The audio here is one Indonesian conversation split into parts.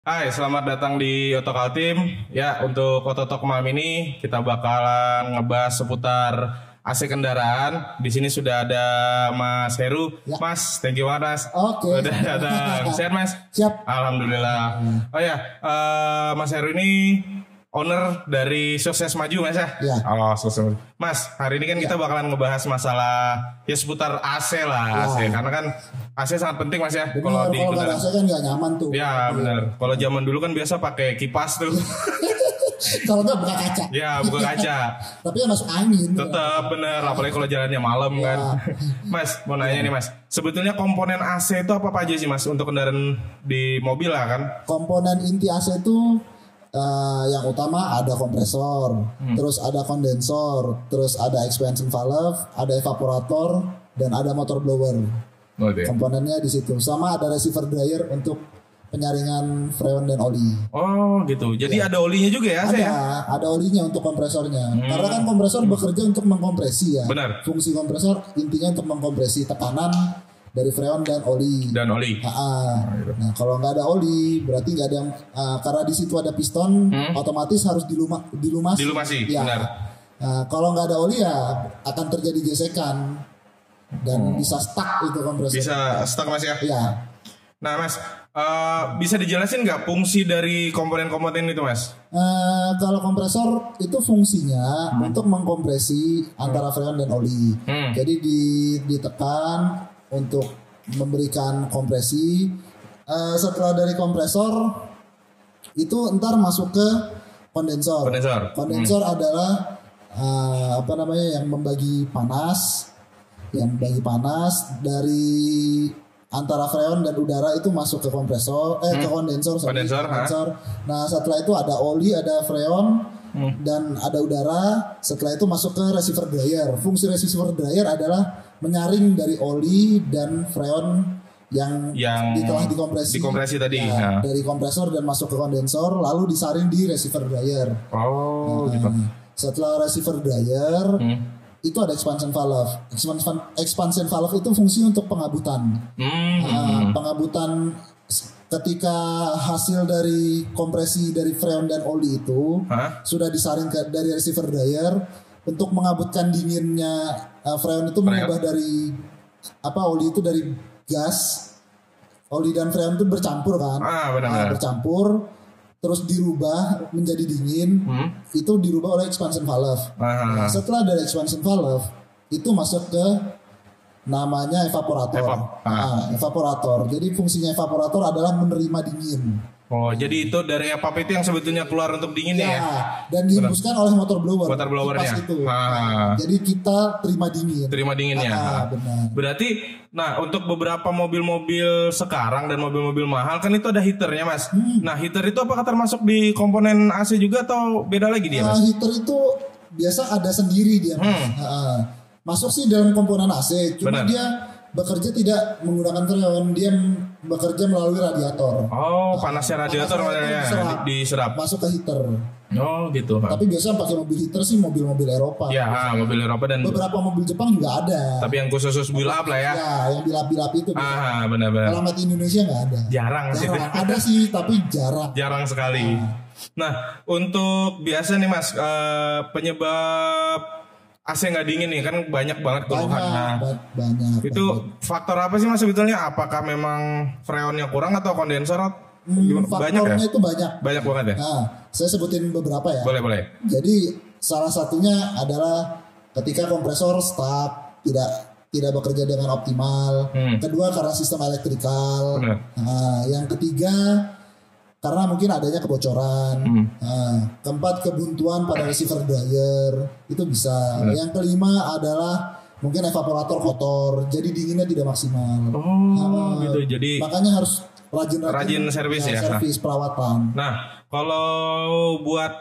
Hai, selamat datang di Otokal Team. Ya, untuk Ototok malam ini kita bakalan ngebahas seputar AC kendaraan. Di sini sudah ada Mas Heru. Ya. Mas, thank you banget Mas. Oke. Udah datang. Sehat Mas? Siap. Alhamdulillah. Oh ya, eh, Mas Heru ini owner dari Sukses Maju Mas ya? Ya. Oh, Sukses Maju. Mas, hari ini kan kita bakalan ngebahas masalah ya seputar AC lah, AC. Karena kan AC sangat penting Mas ya Bener, kalau di kalau kan nggak nyaman tuh. Ya benar. Kalau zaman dulu kan biasa pakai kipas tuh. kalau nggak buka kaca. ya buka kaca. Tapi ya masuk angin. Tetap bener. Apalagi kalau jalannya malam Ya. kan. Mas mau nanya nih mas. Sebetulnya komponen AC itu apa aja sih mas untuk kendaraan di mobil lah kan? Komponen inti AC itu eh, yang utama ada kompresor, Hmm. terus ada kondensor, terus ada expansion valve, ada evaporator, dan ada motor blower. Oh, iya. Komponennya di situ. Sama ada receiver dryer untuk penyaringan freon dan oli. Oh gitu. Jadi ada olinya juga ya AC Ada, ya? ada olinya untuk kompresornya. Karena kan kompresor bekerja untuk mengkompresi ya. Benar. Fungsi kompresor intinya untuk mengkompresi tekanan dari freon dan oli. Dan oli. Ha-ha. Nah, kalau nggak ada oli, berarti nggak ada yang ah, karena di situ ada piston, otomatis harus diluma, dilumasi. Dilumasi, Ya. benar. Nah, kalau nggak ada oli ya akan terjadi gesekan dan bisa stuck itu kompresor. Bisa stuck mas ya? Ya. Nah mas, eh, bisa dijelasin nggak fungsi dari komponen-komponen itu mas? Eh, kalau kompresor itu fungsinya untuk mengkompresi antara freon dan oli. Hmm. Jadi di, ditekan untuk memberikan kompresi. Eh, setelah dari kompresor itu ntar masuk ke kondensor. Kondensor. Kondensor adalah eh, apa namanya yang membagi panas, yang membagi panas dari antara freon dan udara itu masuk ke kompresor, eh ke kondensor, sorry, Kondensor, ha? kondensor. Nah setelah itu ada oli, ada freon, dan ada udara. Setelah itu masuk ke receiver dryer. Fungsi receiver dryer adalah menyaring dari oli dan freon yang, Yang telah dikompresi. dikompresi tadi, Ya, ya. Dari kompresor dan masuk ke kondensor, lalu disaring di receiver dryer. Oh gitu. Nah, setelah receiver dryer, Hmm. itu ada expansion valve. Expansion, expansion valve itu fungsi untuk pengabutan. Hmm. Nah, pengabutan ketika hasil dari kompresi dari freon dan oli itu Hah? sudah disaring ke dari receiver dryer untuk mengabutkan dinginnya uh, freon itu mengubah dari apa oli itu dari gas oli dan freon itu bercampur kan Ah Nah, benar-benar. bercampur terus dirubah menjadi dingin Hmm. itu dirubah oleh expansion valve Ah. Nah, setelah dari expansion valve itu masuk ke namanya evaporator. Evap. Ah. Nah, evaporator. Jadi fungsinya evaporator adalah menerima dingin. Oh jadi itu dari apa itu yang sebetulnya keluar untuk dingin Ya, ya? dan dihembuskan oleh motor blower. Motor blowernya. Itu. Ah. Nah, jadi kita terima dingin. Terima dinginnya. Ah, benar. Berarti, nah untuk beberapa mobil-mobil sekarang dan mobil-mobil mahal kan itu ada heaternya mas. Hmm. Nah heater itu apakah termasuk di komponen AC juga atau beda lagi dia Nah, mas? heater itu biasa ada sendiri dia. Mas. Hmm. Ah, masuk sih dalam komponen AC, cuma Benar. dia bekerja tidak menggunakan freon, dia bekerja melalui radiator. Oh panasnya radiator Panasnya diserap. di- diserap. Masuk ke heater. Oh gitu. Pak. Tapi biasa pakai mobil heater sih mobil-mobil Eropa. Ya ah, mobil Eropa dan Beberapa mobil Jepang juga ada. tapi yang khusus khusus build up lah ya. Ya, yang bilap-bilap itu. Ah benar-benar. Kalau di Indonesia nggak ada. Jarang sih. Jarang. Ada sih, tapi jarang. Jarang sekali. Nah, untuk biasa nih Mas, eh, penyebab AC nggak dingin nih kan banyak banget keluhan. Banyak, Nah, ba- banyak. itu faktor apa sih Mas sebetulnya? Apakah memang freonnya kurang atau kondensor? Hmm, banyak ya? faktornya itu banyak. Banyak banget ya? Nah, saya sebutin beberapa ya. Boleh, boleh. Jadi salah satunya adalah ketika kompresor stuck, tidak tidak bekerja dengan optimal. Hmm. Kedua karena sistem elektrikal. Benar. Nah, yang ketiga karena mungkin adanya kebocoran. Hmm. Nah, keempat kebuntuan pada receiver dryer itu bisa. Yang kelima adalah mungkin evaporator kotor, jadi dinginnya tidak maksimal. Oh, gitu. Jadi Makanya harus rajin Rajin servis ya. servis perawatan. Nah, kalau buat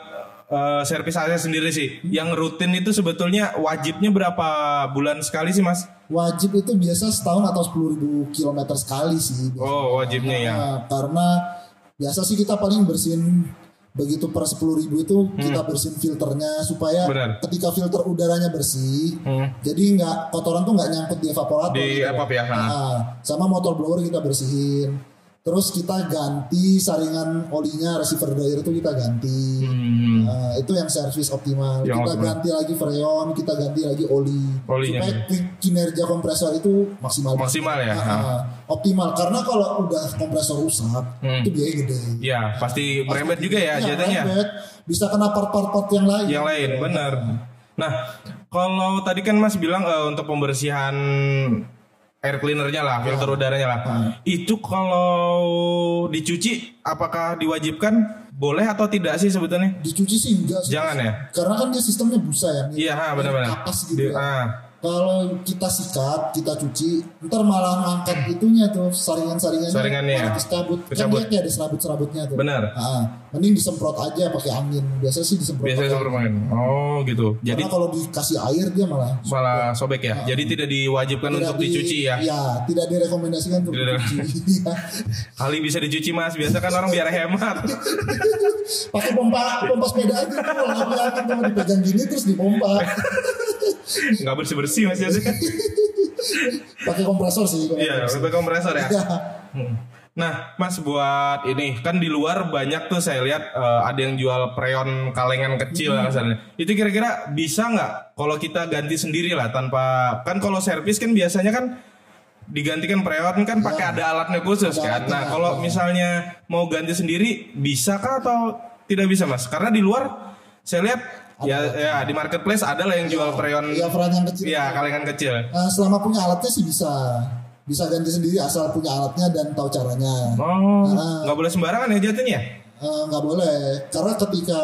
eh, servis AC sendiri sih, yang rutin itu sebetulnya wajibnya berapa bulan sekali sih, Mas? Wajib itu biasa setahun atau 10.000 kilometer sekali sih. Oh, wajibnya ya. Nah, karena biasa sih kita paling bersihin begitu per 10.000 itu kita bersihin filternya supaya Hmm. Benar. ketika filter udaranya bersih Hmm. jadi nggak kotoran tuh nggak nyangkut di evaporator Di gitu. ya, ha. Nah, sama motor blower kita bersihin Terus kita ganti saringan olinya receiver dryer itu kita ganti. Hmm. Nah, itu yang servis optimal. Yang kita optimal. ganti lagi freon, kita ganti lagi oli. Olinya. Supaya ki- kinerja kompresor itu maksimal. Maksimal ya. Nah, optimal karena kalau udah kompresor rusak Hmm. itu biaya gede. Ya, pasti merembet juga ya Iya, merembet. Bisa kena part-part yang lain. Yang lain, benar. Nah, kalau tadi kan Mas bilang eh, untuk pembersihan air cleanernya lah, filter udaranya lah. Itu kalau dicuci apakah diwajibkan? Boleh atau tidak sih sebetulnya? Dicuci sih enggak sih. Jangan ya? Karena kan dia sistemnya busa ya. Iya, benar-benar. Kapas gitu Di- ya. ah. Kalau kita sikat, kita cuci, ntar malah ngangkat itunya tuh saringan-saringannya. Saringannya ya? Kecabut. Kecabut. Kan dia ada serabut-serabutnya tuh. Benar. Ah, mending disemprot aja pakai angin. Biasa sih disemprot. Biasanya seperti main. Oh, gitu. Jadi Karena kalau dikasih air dia malah malah sobek ya. Jadi tidak diwajibkan tidak untuk di- dicuci ya. Iya, tidak direkomendasikan untuk Tidak. dicuci. Kali bisa dicuci Mas. Biasa kan orang biar hemat. pakai pompa pompa sepeda aja kalau nggak angin dipegang gini terus dipompa. Nggak bersih-bersih Mas jadi. pakai kompresor sih. Iya, pakai kompresor ya. Iya. Hmm. Nah, Mas buat ini kan di luar banyak tuh saya lihat eh, ada yang jual preon kalengan kecil Hmm. kasarnya. Itu kira-kira bisa nggak kalau kita ganti sendiri lah tanpa kan kalau servis kan biasanya kan digantikan preon kan pakai ada alatnya khusus Ada kan. alatnya, Nah, kalau ya. misalnya mau ganti sendiri bisa kah atau tidak bisa Mas? Karena di luar saya lihat ya ya di marketplace ada lah yang jual preon Iya, peran yang kecil. ya kalengan kecil. Nah, selama punya alatnya sih bisa bisa ganti sendiri asal punya alatnya dan tahu caranya. Oh, Nah. nggak boleh sembarangan ya jatuhnya? Eh, nggak boleh karena ketika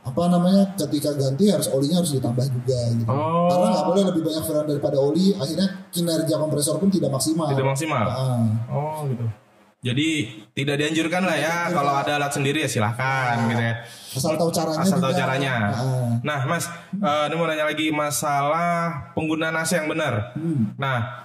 apa namanya ketika ganti harus olinya harus ditambah juga gitu. Oh. Karena nggak boleh lebih banyak freon daripada oli, akhirnya kinerja kompresor pun tidak maksimal. Tidak maksimal. Ah. Oh gitu. Jadi tidak dianjurkan lah ya kalau ada alat sendiri ya silahkan gitu ya. asal tahu caranya Asal tahu juga. caranya. Ah. Nah mas, eh, ini mau nanya lagi masalah penggunaan AC yang benar. Hmm. Nah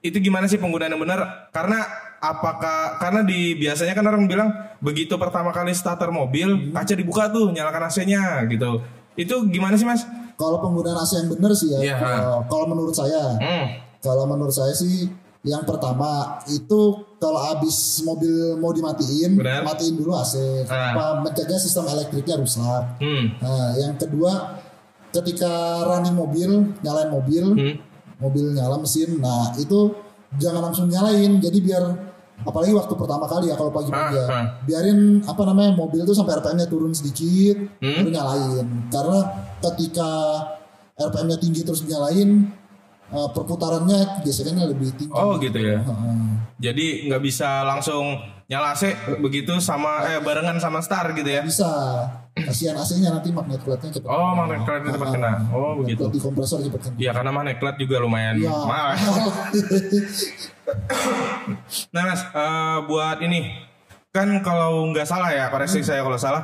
itu gimana sih penggunaan yang benar? Karena apakah karena di biasanya kan orang bilang begitu pertama kali starter mobil kaca dibuka tuh nyalakan AC-nya gitu. Itu gimana sih mas? Kalau penggunaan AC yang benar sih ya. Iya. Kalau, kalau menurut saya, Hmm. kalau menurut saya sih yang pertama itu kalau habis mobil mau dimatiin, Benar. matiin dulu AC. Ah. Apa mencegah sistem elektriknya rusak. Hmm. Nah, yang kedua ketika running mobil, nyalain mobil, Hmm. mobil nyala mesin, nah itu jangan langsung nyalain. Jadi biar apalagi waktu pertama kali ya kalau pagi-pagi ya, Ah, ah. biarin apa namanya mobil tuh sampai RPM-nya turun sedikit, Hmm. baru nyalain. Karena ketika RPM-nya tinggi terus nyalain, eh, perputarannya gesekannya lebih tinggi. Oh gitu ya. Jadi nggak bisa langsung nyala AC begitu sama eh barengan sama star gitu ya. Bisa. Kasihan AC-nya nanti magnet cepat. Oh, magnet clutch-nya cepat kena. Oh, begitu. Di kompresor cepat kena. Iya karena magnet clutch juga lumayan Iya. mahal. Nah mas, eh, buat ini kan kalau nggak salah ya koreksi Hmm. saya kalau salah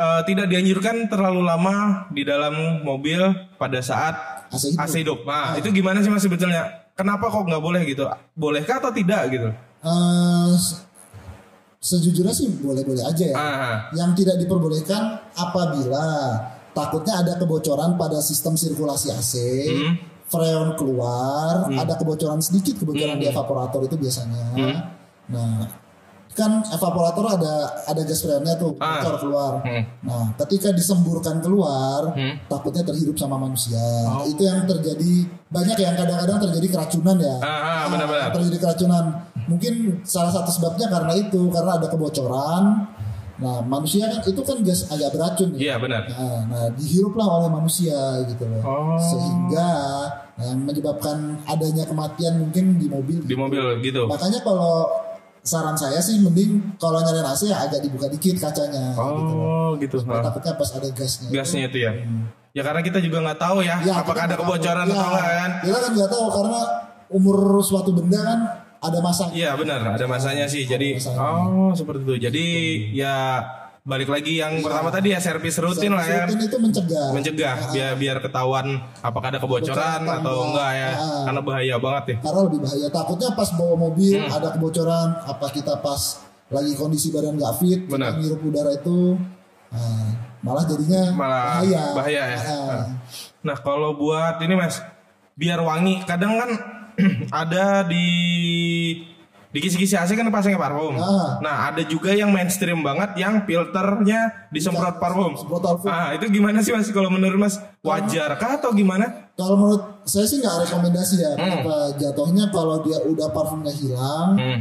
eh, tidak dianjurkan terlalu lama di dalam mobil pada saat AC hidup. AC hidup. Nah itu gimana sih mas sebetulnya? Kenapa kok nggak boleh gitu? Bolehkah atau tidak gitu? Se- sejujurnya sih boleh-boleh aja ya. Ah, Yang tidak diperbolehkan apabila takutnya ada kebocoran pada sistem sirkulasi AC, Hmm. freon keluar, ada kebocoran sedikit kebocoran di evaporator itu biasanya. Hmm. Nah, kan evaporator ada ada gas freonnya tuh Ah. bocor keluar. Hmm. Nah, ketika disemburkan keluar, Hmm. takutnya terhirup sama manusia. Oh. Itu yang terjadi banyak yang kadang-kadang terjadi keracunan ya. Ah, ah, benar-benar. terjadi keracunan. Mungkin salah satu sebabnya karena itu, karena ada kebocoran. Nah, manusia kan itu kan gas agak beracun ya. Iya benar. Nah, nah, dihiruplah oleh manusia gitu loh. Oh. Sehingga nah, yang menyebabkan adanya kematian mungkin di mobil. Di mobil gitu. Makanya kalau saran saya sih mending kalau nyalain AC ya agak dibuka dikit kacanya gitu. Oh gitu. Supaya Ah. takutnya pas ada gasnya. Gasnya itu ya. Ya karena kita juga nggak tahu ya, Ya, apakah ada kebocoran tahu. atau Ya, enggak kan. Kita kan nggak tahu karena umur suatu benda kan ada masa. Iya benar, ada masanya sih. Jadi masanya. oh seperti itu. Jadi ya balik lagi yang pertama tadi ya servis rutin lah ya. Rutin itu mencegah. Mencegah biar biar ketahuan apakah ada kebocoran Kebocoran atau atau enggak ya. enggak. Karena bahaya banget ya. Karena lebih bahaya. Takutnya pas bawa mobil Hmm. ada kebocoran, apa kita pas lagi kondisi badan nggak fit, kita Benar. ngirup udara itu, nah, malah jadinya Malah bahaya. bahaya ya. Nah, Nah kalau buat ini mas, biar wangi, kadang kan ada di di kisi-kisi AC kan pasangnya parfum. Ah. Nah, ada juga yang mainstream banget yang filternya disemprot parfum. Ah, itu gimana sih Mas kalau menurut Mas? Wajar kah atau gimana? Kalau menurut saya sih nggak rekomendasi ya. Hmm. Kenapa jatuhnya kalau dia udah parfumnya hilang, Hmm.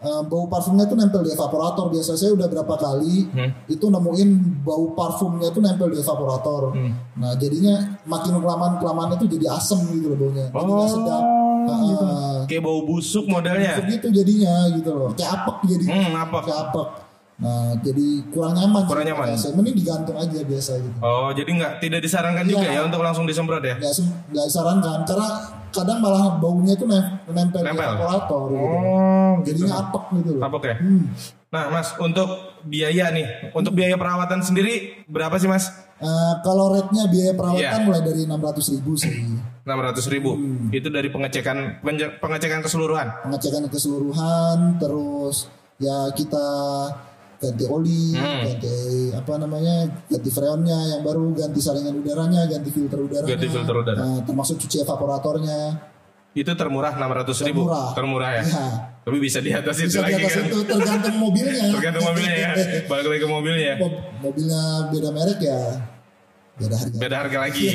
eh, bau parfumnya tuh nempel di evaporator. Biasa saya udah berapa kali Hmm. itu nemuin bau parfumnya tuh nempel di evaporator. Hmm. Nah jadinya makin kelamaan kelamaan itu jadi asem gitu loh baunya. Jadi nggak sedap. Ah, gitu. ah. Kayak bau busuk modelnya. Begitu jadinya gitu loh. Kayak apek jadi. Hmm, apa? Kayak apek. Nah jadi kurang nyaman. sih Kurang nyaman. AC. Mending digantung aja biasa gitu. Oh, jadi nggak tidak disarankan juga Iya. ya untuk langsung disemprot ya? nggak nggak disarankan karena kadang malah baunya itu nem- nempel, di Nempel. evaporator gitu. Oh, Jadinya apek gitu loh. Apa ya? Hmm. Nah, Mas, untuk biaya nih, untuk biaya perawatan sendiri berapa sih, Mas? Eh, kalau rate-nya biaya perawatan Iya. mulai dari 600 ribu sih. 600 ribu. Hmm. Itu dari pengecekan penge- pengecekan keseluruhan. Pengecekan keseluruhan, terus ya kita ganti oli, Hmm. ganti apa namanya, ganti freonnya yang baru, ganti saringan udaranya, ganti filter udaranya, Ganti filter udara. Nah, termasuk cuci evaporatornya. Itu termurah 600 ribu. Termurah. ya. Ya, Tapi bisa di atas itu di lagi atas kan. itu tergantung mobilnya. Tergantung mobilnya ya. Balik lagi ke mobilnya. ya. Mob- mobilnya beda merek ya beda harga. Beda harga lagi.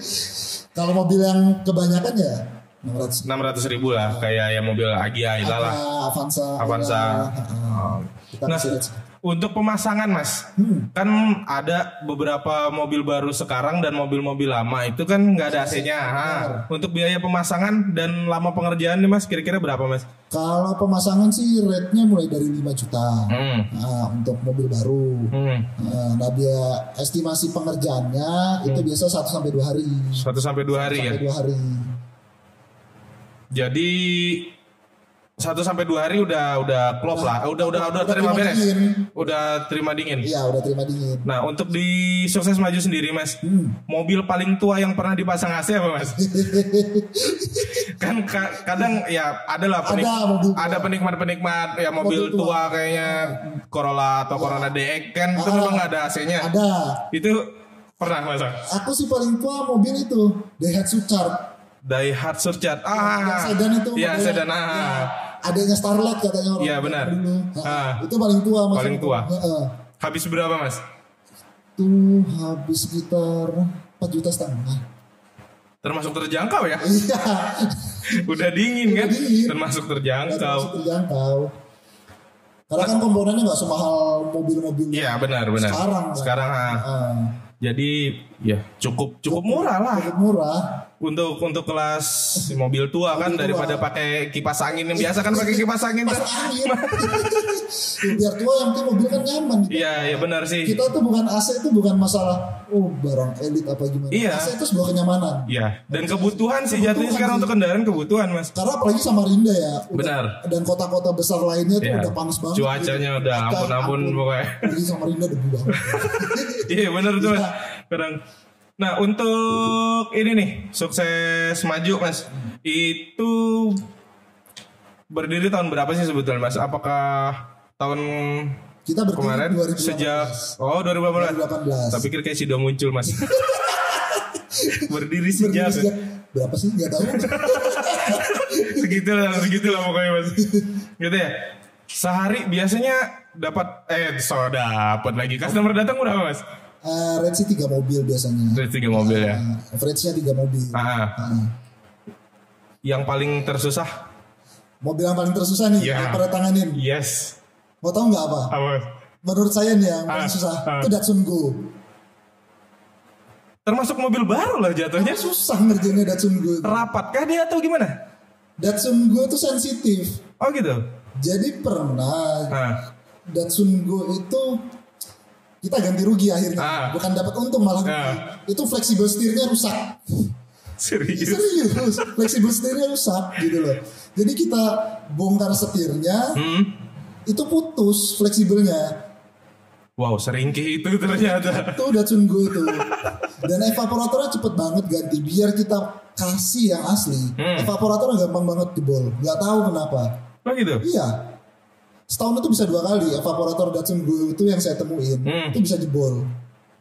Kalau mobil yang kebanyakan ya 600 600 ribu lah. Kayak ya mobil Agia, Ila lah. Avanza. Avanza. Aura. Oh. Kita Nah. Untuk pemasangan mas, Hmm. kan ada beberapa mobil baru sekarang dan mobil-mobil lama itu kan nggak ada AC-nya. Ha. Untuk biaya pemasangan dan lama pengerjaan nih mas, kira-kira berapa mas? Kalau pemasangan sih rate-nya mulai dari 5 juta. Hmm. Nah, untuk mobil baru. Hmm. Nah, dia estimasi pengerjaannya itu biasa 1 sampai 2 hari. Satu sampai dua hari ya. Sampai 2 hari. Jadi satu sampai dua hari udah udah klop lah, udah udah udah udah terima terima beres, dingin. udah terima dingin. Iya, udah terima dingin. Nah untuk di sukses maju sendiri mas, Hmm. mobil paling tua yang pernah dipasang AC apa mas? kan ka- kadang ya ada lah penik- Ada mobil ada penikmat-penikmat ya mobil, Mobil tua. tua. kayaknya Corolla atau Corona DX kan itu Ah. memang nggak ada AC-nya. Ada. Itu pernah mas? Aku sih paling tua mobil itu Daihatsu Charge. Daihatsu yang Ah, sedan itu modelnya. sedan. Ah. Ya, adanya Starlight katanya orang Iya, benar. dulu. Ah. itu paling tua mas Paling tua. Heeh. Habis berapa mas? itu habis sekitar 4 juta setengah Termasuk terjangkau ya? iya Udah dingin kan? dingin. Termasuk terjangkau. termasuk terjangkau karena kan komponennya nggak semahal mobil-mobil Iya benar benar. Sekarang, kan? Sekarang ah. Ah, jadi ya cukup cukup murah lah cukup murah untuk untuk kelas mobil tua kan Mobil daripada pakai kipas angin yang biasa kan pakai kipas angin tuh. pas angin Ya, biar tua yang penting mobil kan nyaman gitu. Iya iya benar sih. kita tuh bukan AC itu bukan masalah oh barang elit apa gimana Iya. AC itu sebuah kenyamanan Iya dan kebutuhan sih jatuhnya sekarang untuk kendaraan kebutuhan mas. karena apalagi Samarinda ya udah- Benar. dan kota-kota besar lainnya tuh Iya. udah panas banget Cuacanya udah Kita ampun-ampun pokoknya. pergi Samarinda debu banget Iya benar tuh mas. Kadang. Nah untuk ini nih sukses maju mas itu berdiri tahun berapa sih sebetulnya mas? Apakah tahun kita berdiri kemarin 2018 sejak oh 2018? 2018 Tapi pikir kayak sudah muncul mas. berdiri sejak Berdiri sejak berapa sih nggak tahu segitu lah segitu lah pokoknya mas. Gitu ya. Sehari biasanya dapat eh so dapat lagi customer datang berapa mas? Eh, rate sih tiga mobil biasanya. Dari tiga mobil ya. Eh, average-nya tiga mobil. Ah, Ah. yang paling tersusah? Mobil yang paling tersusah nih Iya. yang pada tanganin. Yes. Mau tahu nggak apa? Apa? Menurut saya nih yang paling Ah, susah ah. itu Datsun Go. Termasuk mobil baru lah jatuhnya. Susah ngerjainnya Datsun Go. Rapat kah dia atau gimana? Datsun Go itu sensitif. Oh gitu? Jadi pernah nah Datsun Go itu kita ganti rugi akhirnya. Ah. bukan dapat untung malah. Ah. itu fleksibel setirnya rusak. Serius? Serius. Fleksibel setirnya rusak gitu loh. Jadi kita bongkar setirnya. Hmm? Itu putus fleksibelnya. Wow seringkih itu ternyata. Itu Datsun Go itu. Dan evaporatornya cepet banget ganti biar kita kasih yang asli. Hmm. evaporatornya gampang banget jebol. Nggak tahu kenapa. Oh gitu? Iya setahun itu bisa dua kali evaporator Datsun Go itu yang saya temuin Hmm. itu bisa jebol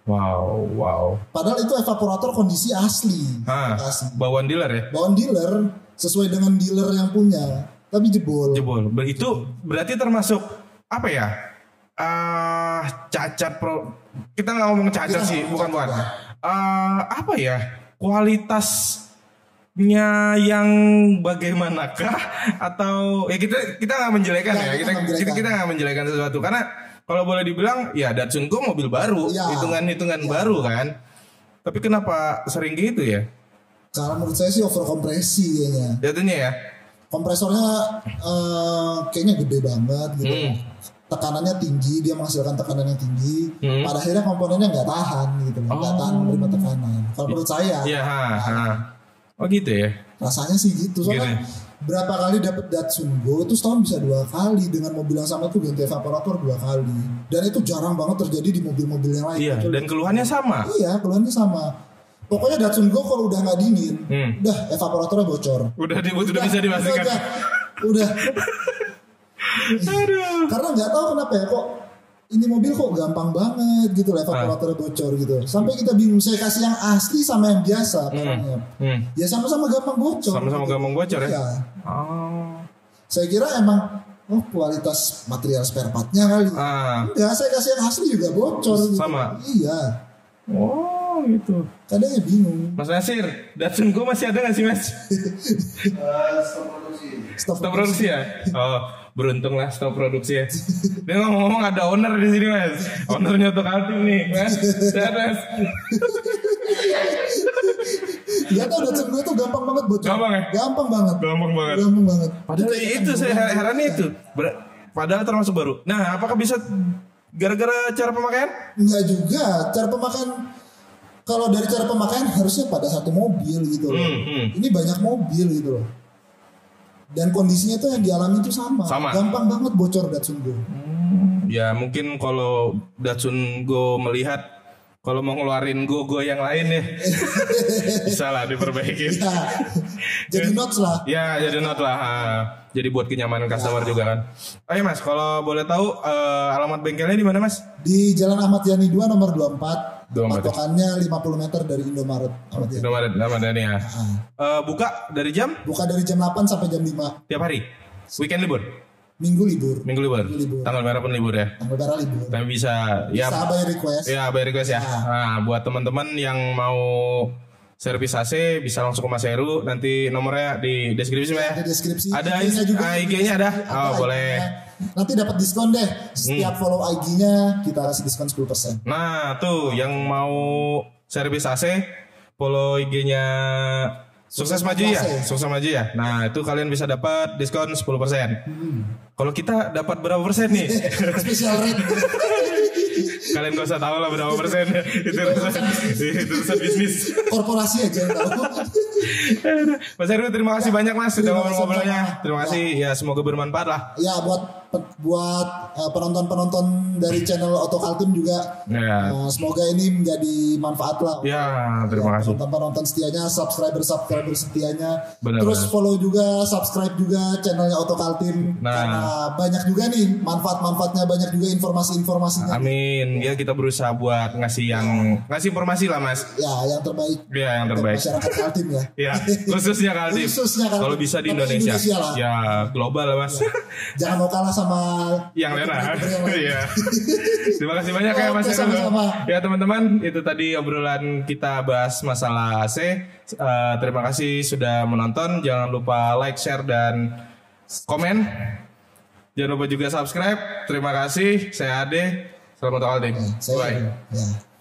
wow wow padahal itu evaporator kondisi asli ah asli bawaan dealer ya bawaan dealer sesuai dengan dealer yang punya tapi jebol. Jebol. Itu berarti termasuk apa ya? Ah, cacat pro. Kita nggak ngomong cacat Kita sih, bukan bukan. Ah, apa ya? Kualitasnya yang bagaimanakah atau ya kita kita nggak menjelekan Ya, ya, kita kita kita nggak menjelekan sesuatu karena kalau boleh dibilang ya Datsun Go mobil baru, Ya. hitungan-hitungan baru kan. Tapi kenapa sering gitu ya? Kalau menurut saya sih over kompresi kayaknya. Jatuhnya ya. Kompresornya eh, kayaknya gede banget gitu. Hmm. Tekanannya tinggi, dia menghasilkan tekanan yang tinggi. Hmm. Pada akhirnya komponennya nggak tahan gitu, nggak tahan menerima tekanan. Kalau menurut saya, Iya, ha, ha. Oh gitu ya. rasanya sih gitu. Soalnya berapa kali dapat Datsun Go itu setahun bisa dua kali dengan mobil yang sama itu ganti evaporator dua kali. Dan itu jarang banget terjadi di mobil-mobil yang lain. Iya, Betul. dan keluhannya sama. Iya, keluhannya sama. Pokoknya Datsun Go kalau udah nggak dingin, Hmm. udah evaporatornya bocor. Udah di, udah bisa dipastikan. Udah, udah. Aduh. Karena nggak tahu kenapa ya kok ini mobil kok gampang banget gitu lah evaporatornya bocor gitu. Sampai kita bingung saya kasih yang asli sama yang biasa barangnya. Hmm. Ya sama-sama gampang bocor. Sama-sama gampang bocor ya. Iya. Oh. Saya kira emang oh kualitas material spare partnya kali. Ah. Enggak, saya kasih yang asli juga bocor. gitu. Sama? Iya. Oh, gitu. Kadang ya bingung. Mas Nasir, Datsun Go masih ada nggak sih Mas? Stop, Stop produksi ya? Oh, beruntung lah stop produksi ya. Dia ngomong-ngomong ada owner di sini Mas. Ownernya untuk Altim nih, Mas. Sehat, Mas. Iya tau Datsun gue tuh gampang banget bocor. Gampang ya? Gampang banget. Gampang banget. Gampang banget. Padahal itu saya her- herannya itu. Ber- Padahal termasuk baru. Nah, apakah bisa gara-gara cara pemakaian? Enggak juga. Cara pemakaian kalau dari cara pemakaian harusnya pada satu mobil gitu loh. Hmm, hmm. Ini banyak mobil gitu loh. Dan kondisinya tuh yang dialami itu sama. Sama. Gampang banget bocor Datsun Go. Ya mungkin kalau Datsun Go melihat kalau mau ngeluarin Go-Go yang lain ya bisa lah diperbaiki. Ya. Jadi notes lah. Ya jadi not lah. Ah, Jadi buat kenyamanan customer juga kan. Ayo mas, kalau boleh tahu eh, alamat bengkelnya di mana mas? Di Jalan Ahmad Yani 2 nomor 24. 24. Patokannya 50 meter dari Indomaret. Ahmad Yani. Nomor nama Dani ya. Eh, buka dari jam Buka dari jam 8 sampai jam 5. tiap hari. Weekend libur, Minggu libur. minggu libur, Minggu libur. tanggal merah pun libur ya. Tanggal merah libur. Tapi bisa ya Bisa bayar request. Ya, by request ya. Nah, buat teman-teman yang mau servis AC bisa langsung ke Mas Heru. Nanti nomornya di deskripsi ya. Di deskripsi. Ada IG-nya juga. ah, IG-nya ada. Ada Oh, boleh. Nanti dapat diskon deh. Setiap follow IG-nya kita kasih diskon 10%. Nah, tuh yang mau servis AC follow IG-nya Sukses Maju ya. Sukses Maju ya. Nah, itu kalian bisa dapat diskon 10%. Kalau kita dapat berapa persen nih? Special rate. kalian gak usah tahu lah berapa persen. itu urusan, itu urusan bisnis. Korporasi aja yang tahu. Mas Heru terima kasih banyak Mas sudah ngobrol-ngobrolnya. Terima kasih ya semoga bermanfaat lah. ya buat buat uh, penonton-penonton dari channel Auto Kaltim juga Ya. uh, semoga ini menjadi manfaat lah. Ya, terima kasih. Penonton-penonton setianya, subscriber-subscriber setianya. Benar, Terus benar. follow juga, subscribe juga channelnya Auto Kaltim. Nah. Karena banyak juga nih manfaat-manfaatnya, banyak juga informasi-informasinya. Amin. Ya kita berusaha buat ngasih yang ngasih informasi lah Mas. Ya, yang terbaik Ya yang terbaik. masyarakat Kaltim ya. Ya, khususnya Kaltim. Khususnya Kaltim. Kalau bisa di Indonesia. Indonesia lah. Ya, global lah, Mas. Jangan mau kalah sama youtuber yang lain. Iya. Terima kasih banyak ya Mas. Sama-sama. Ya teman-teman, itu tadi obrolan kita bahas masalah AC. Eh, terima kasih sudah menonton. Jangan lupa like, share dan komen. Jangan lupa juga subscribe. Terima kasih. Saya Ade. Selamat. Saya, Bye. ya.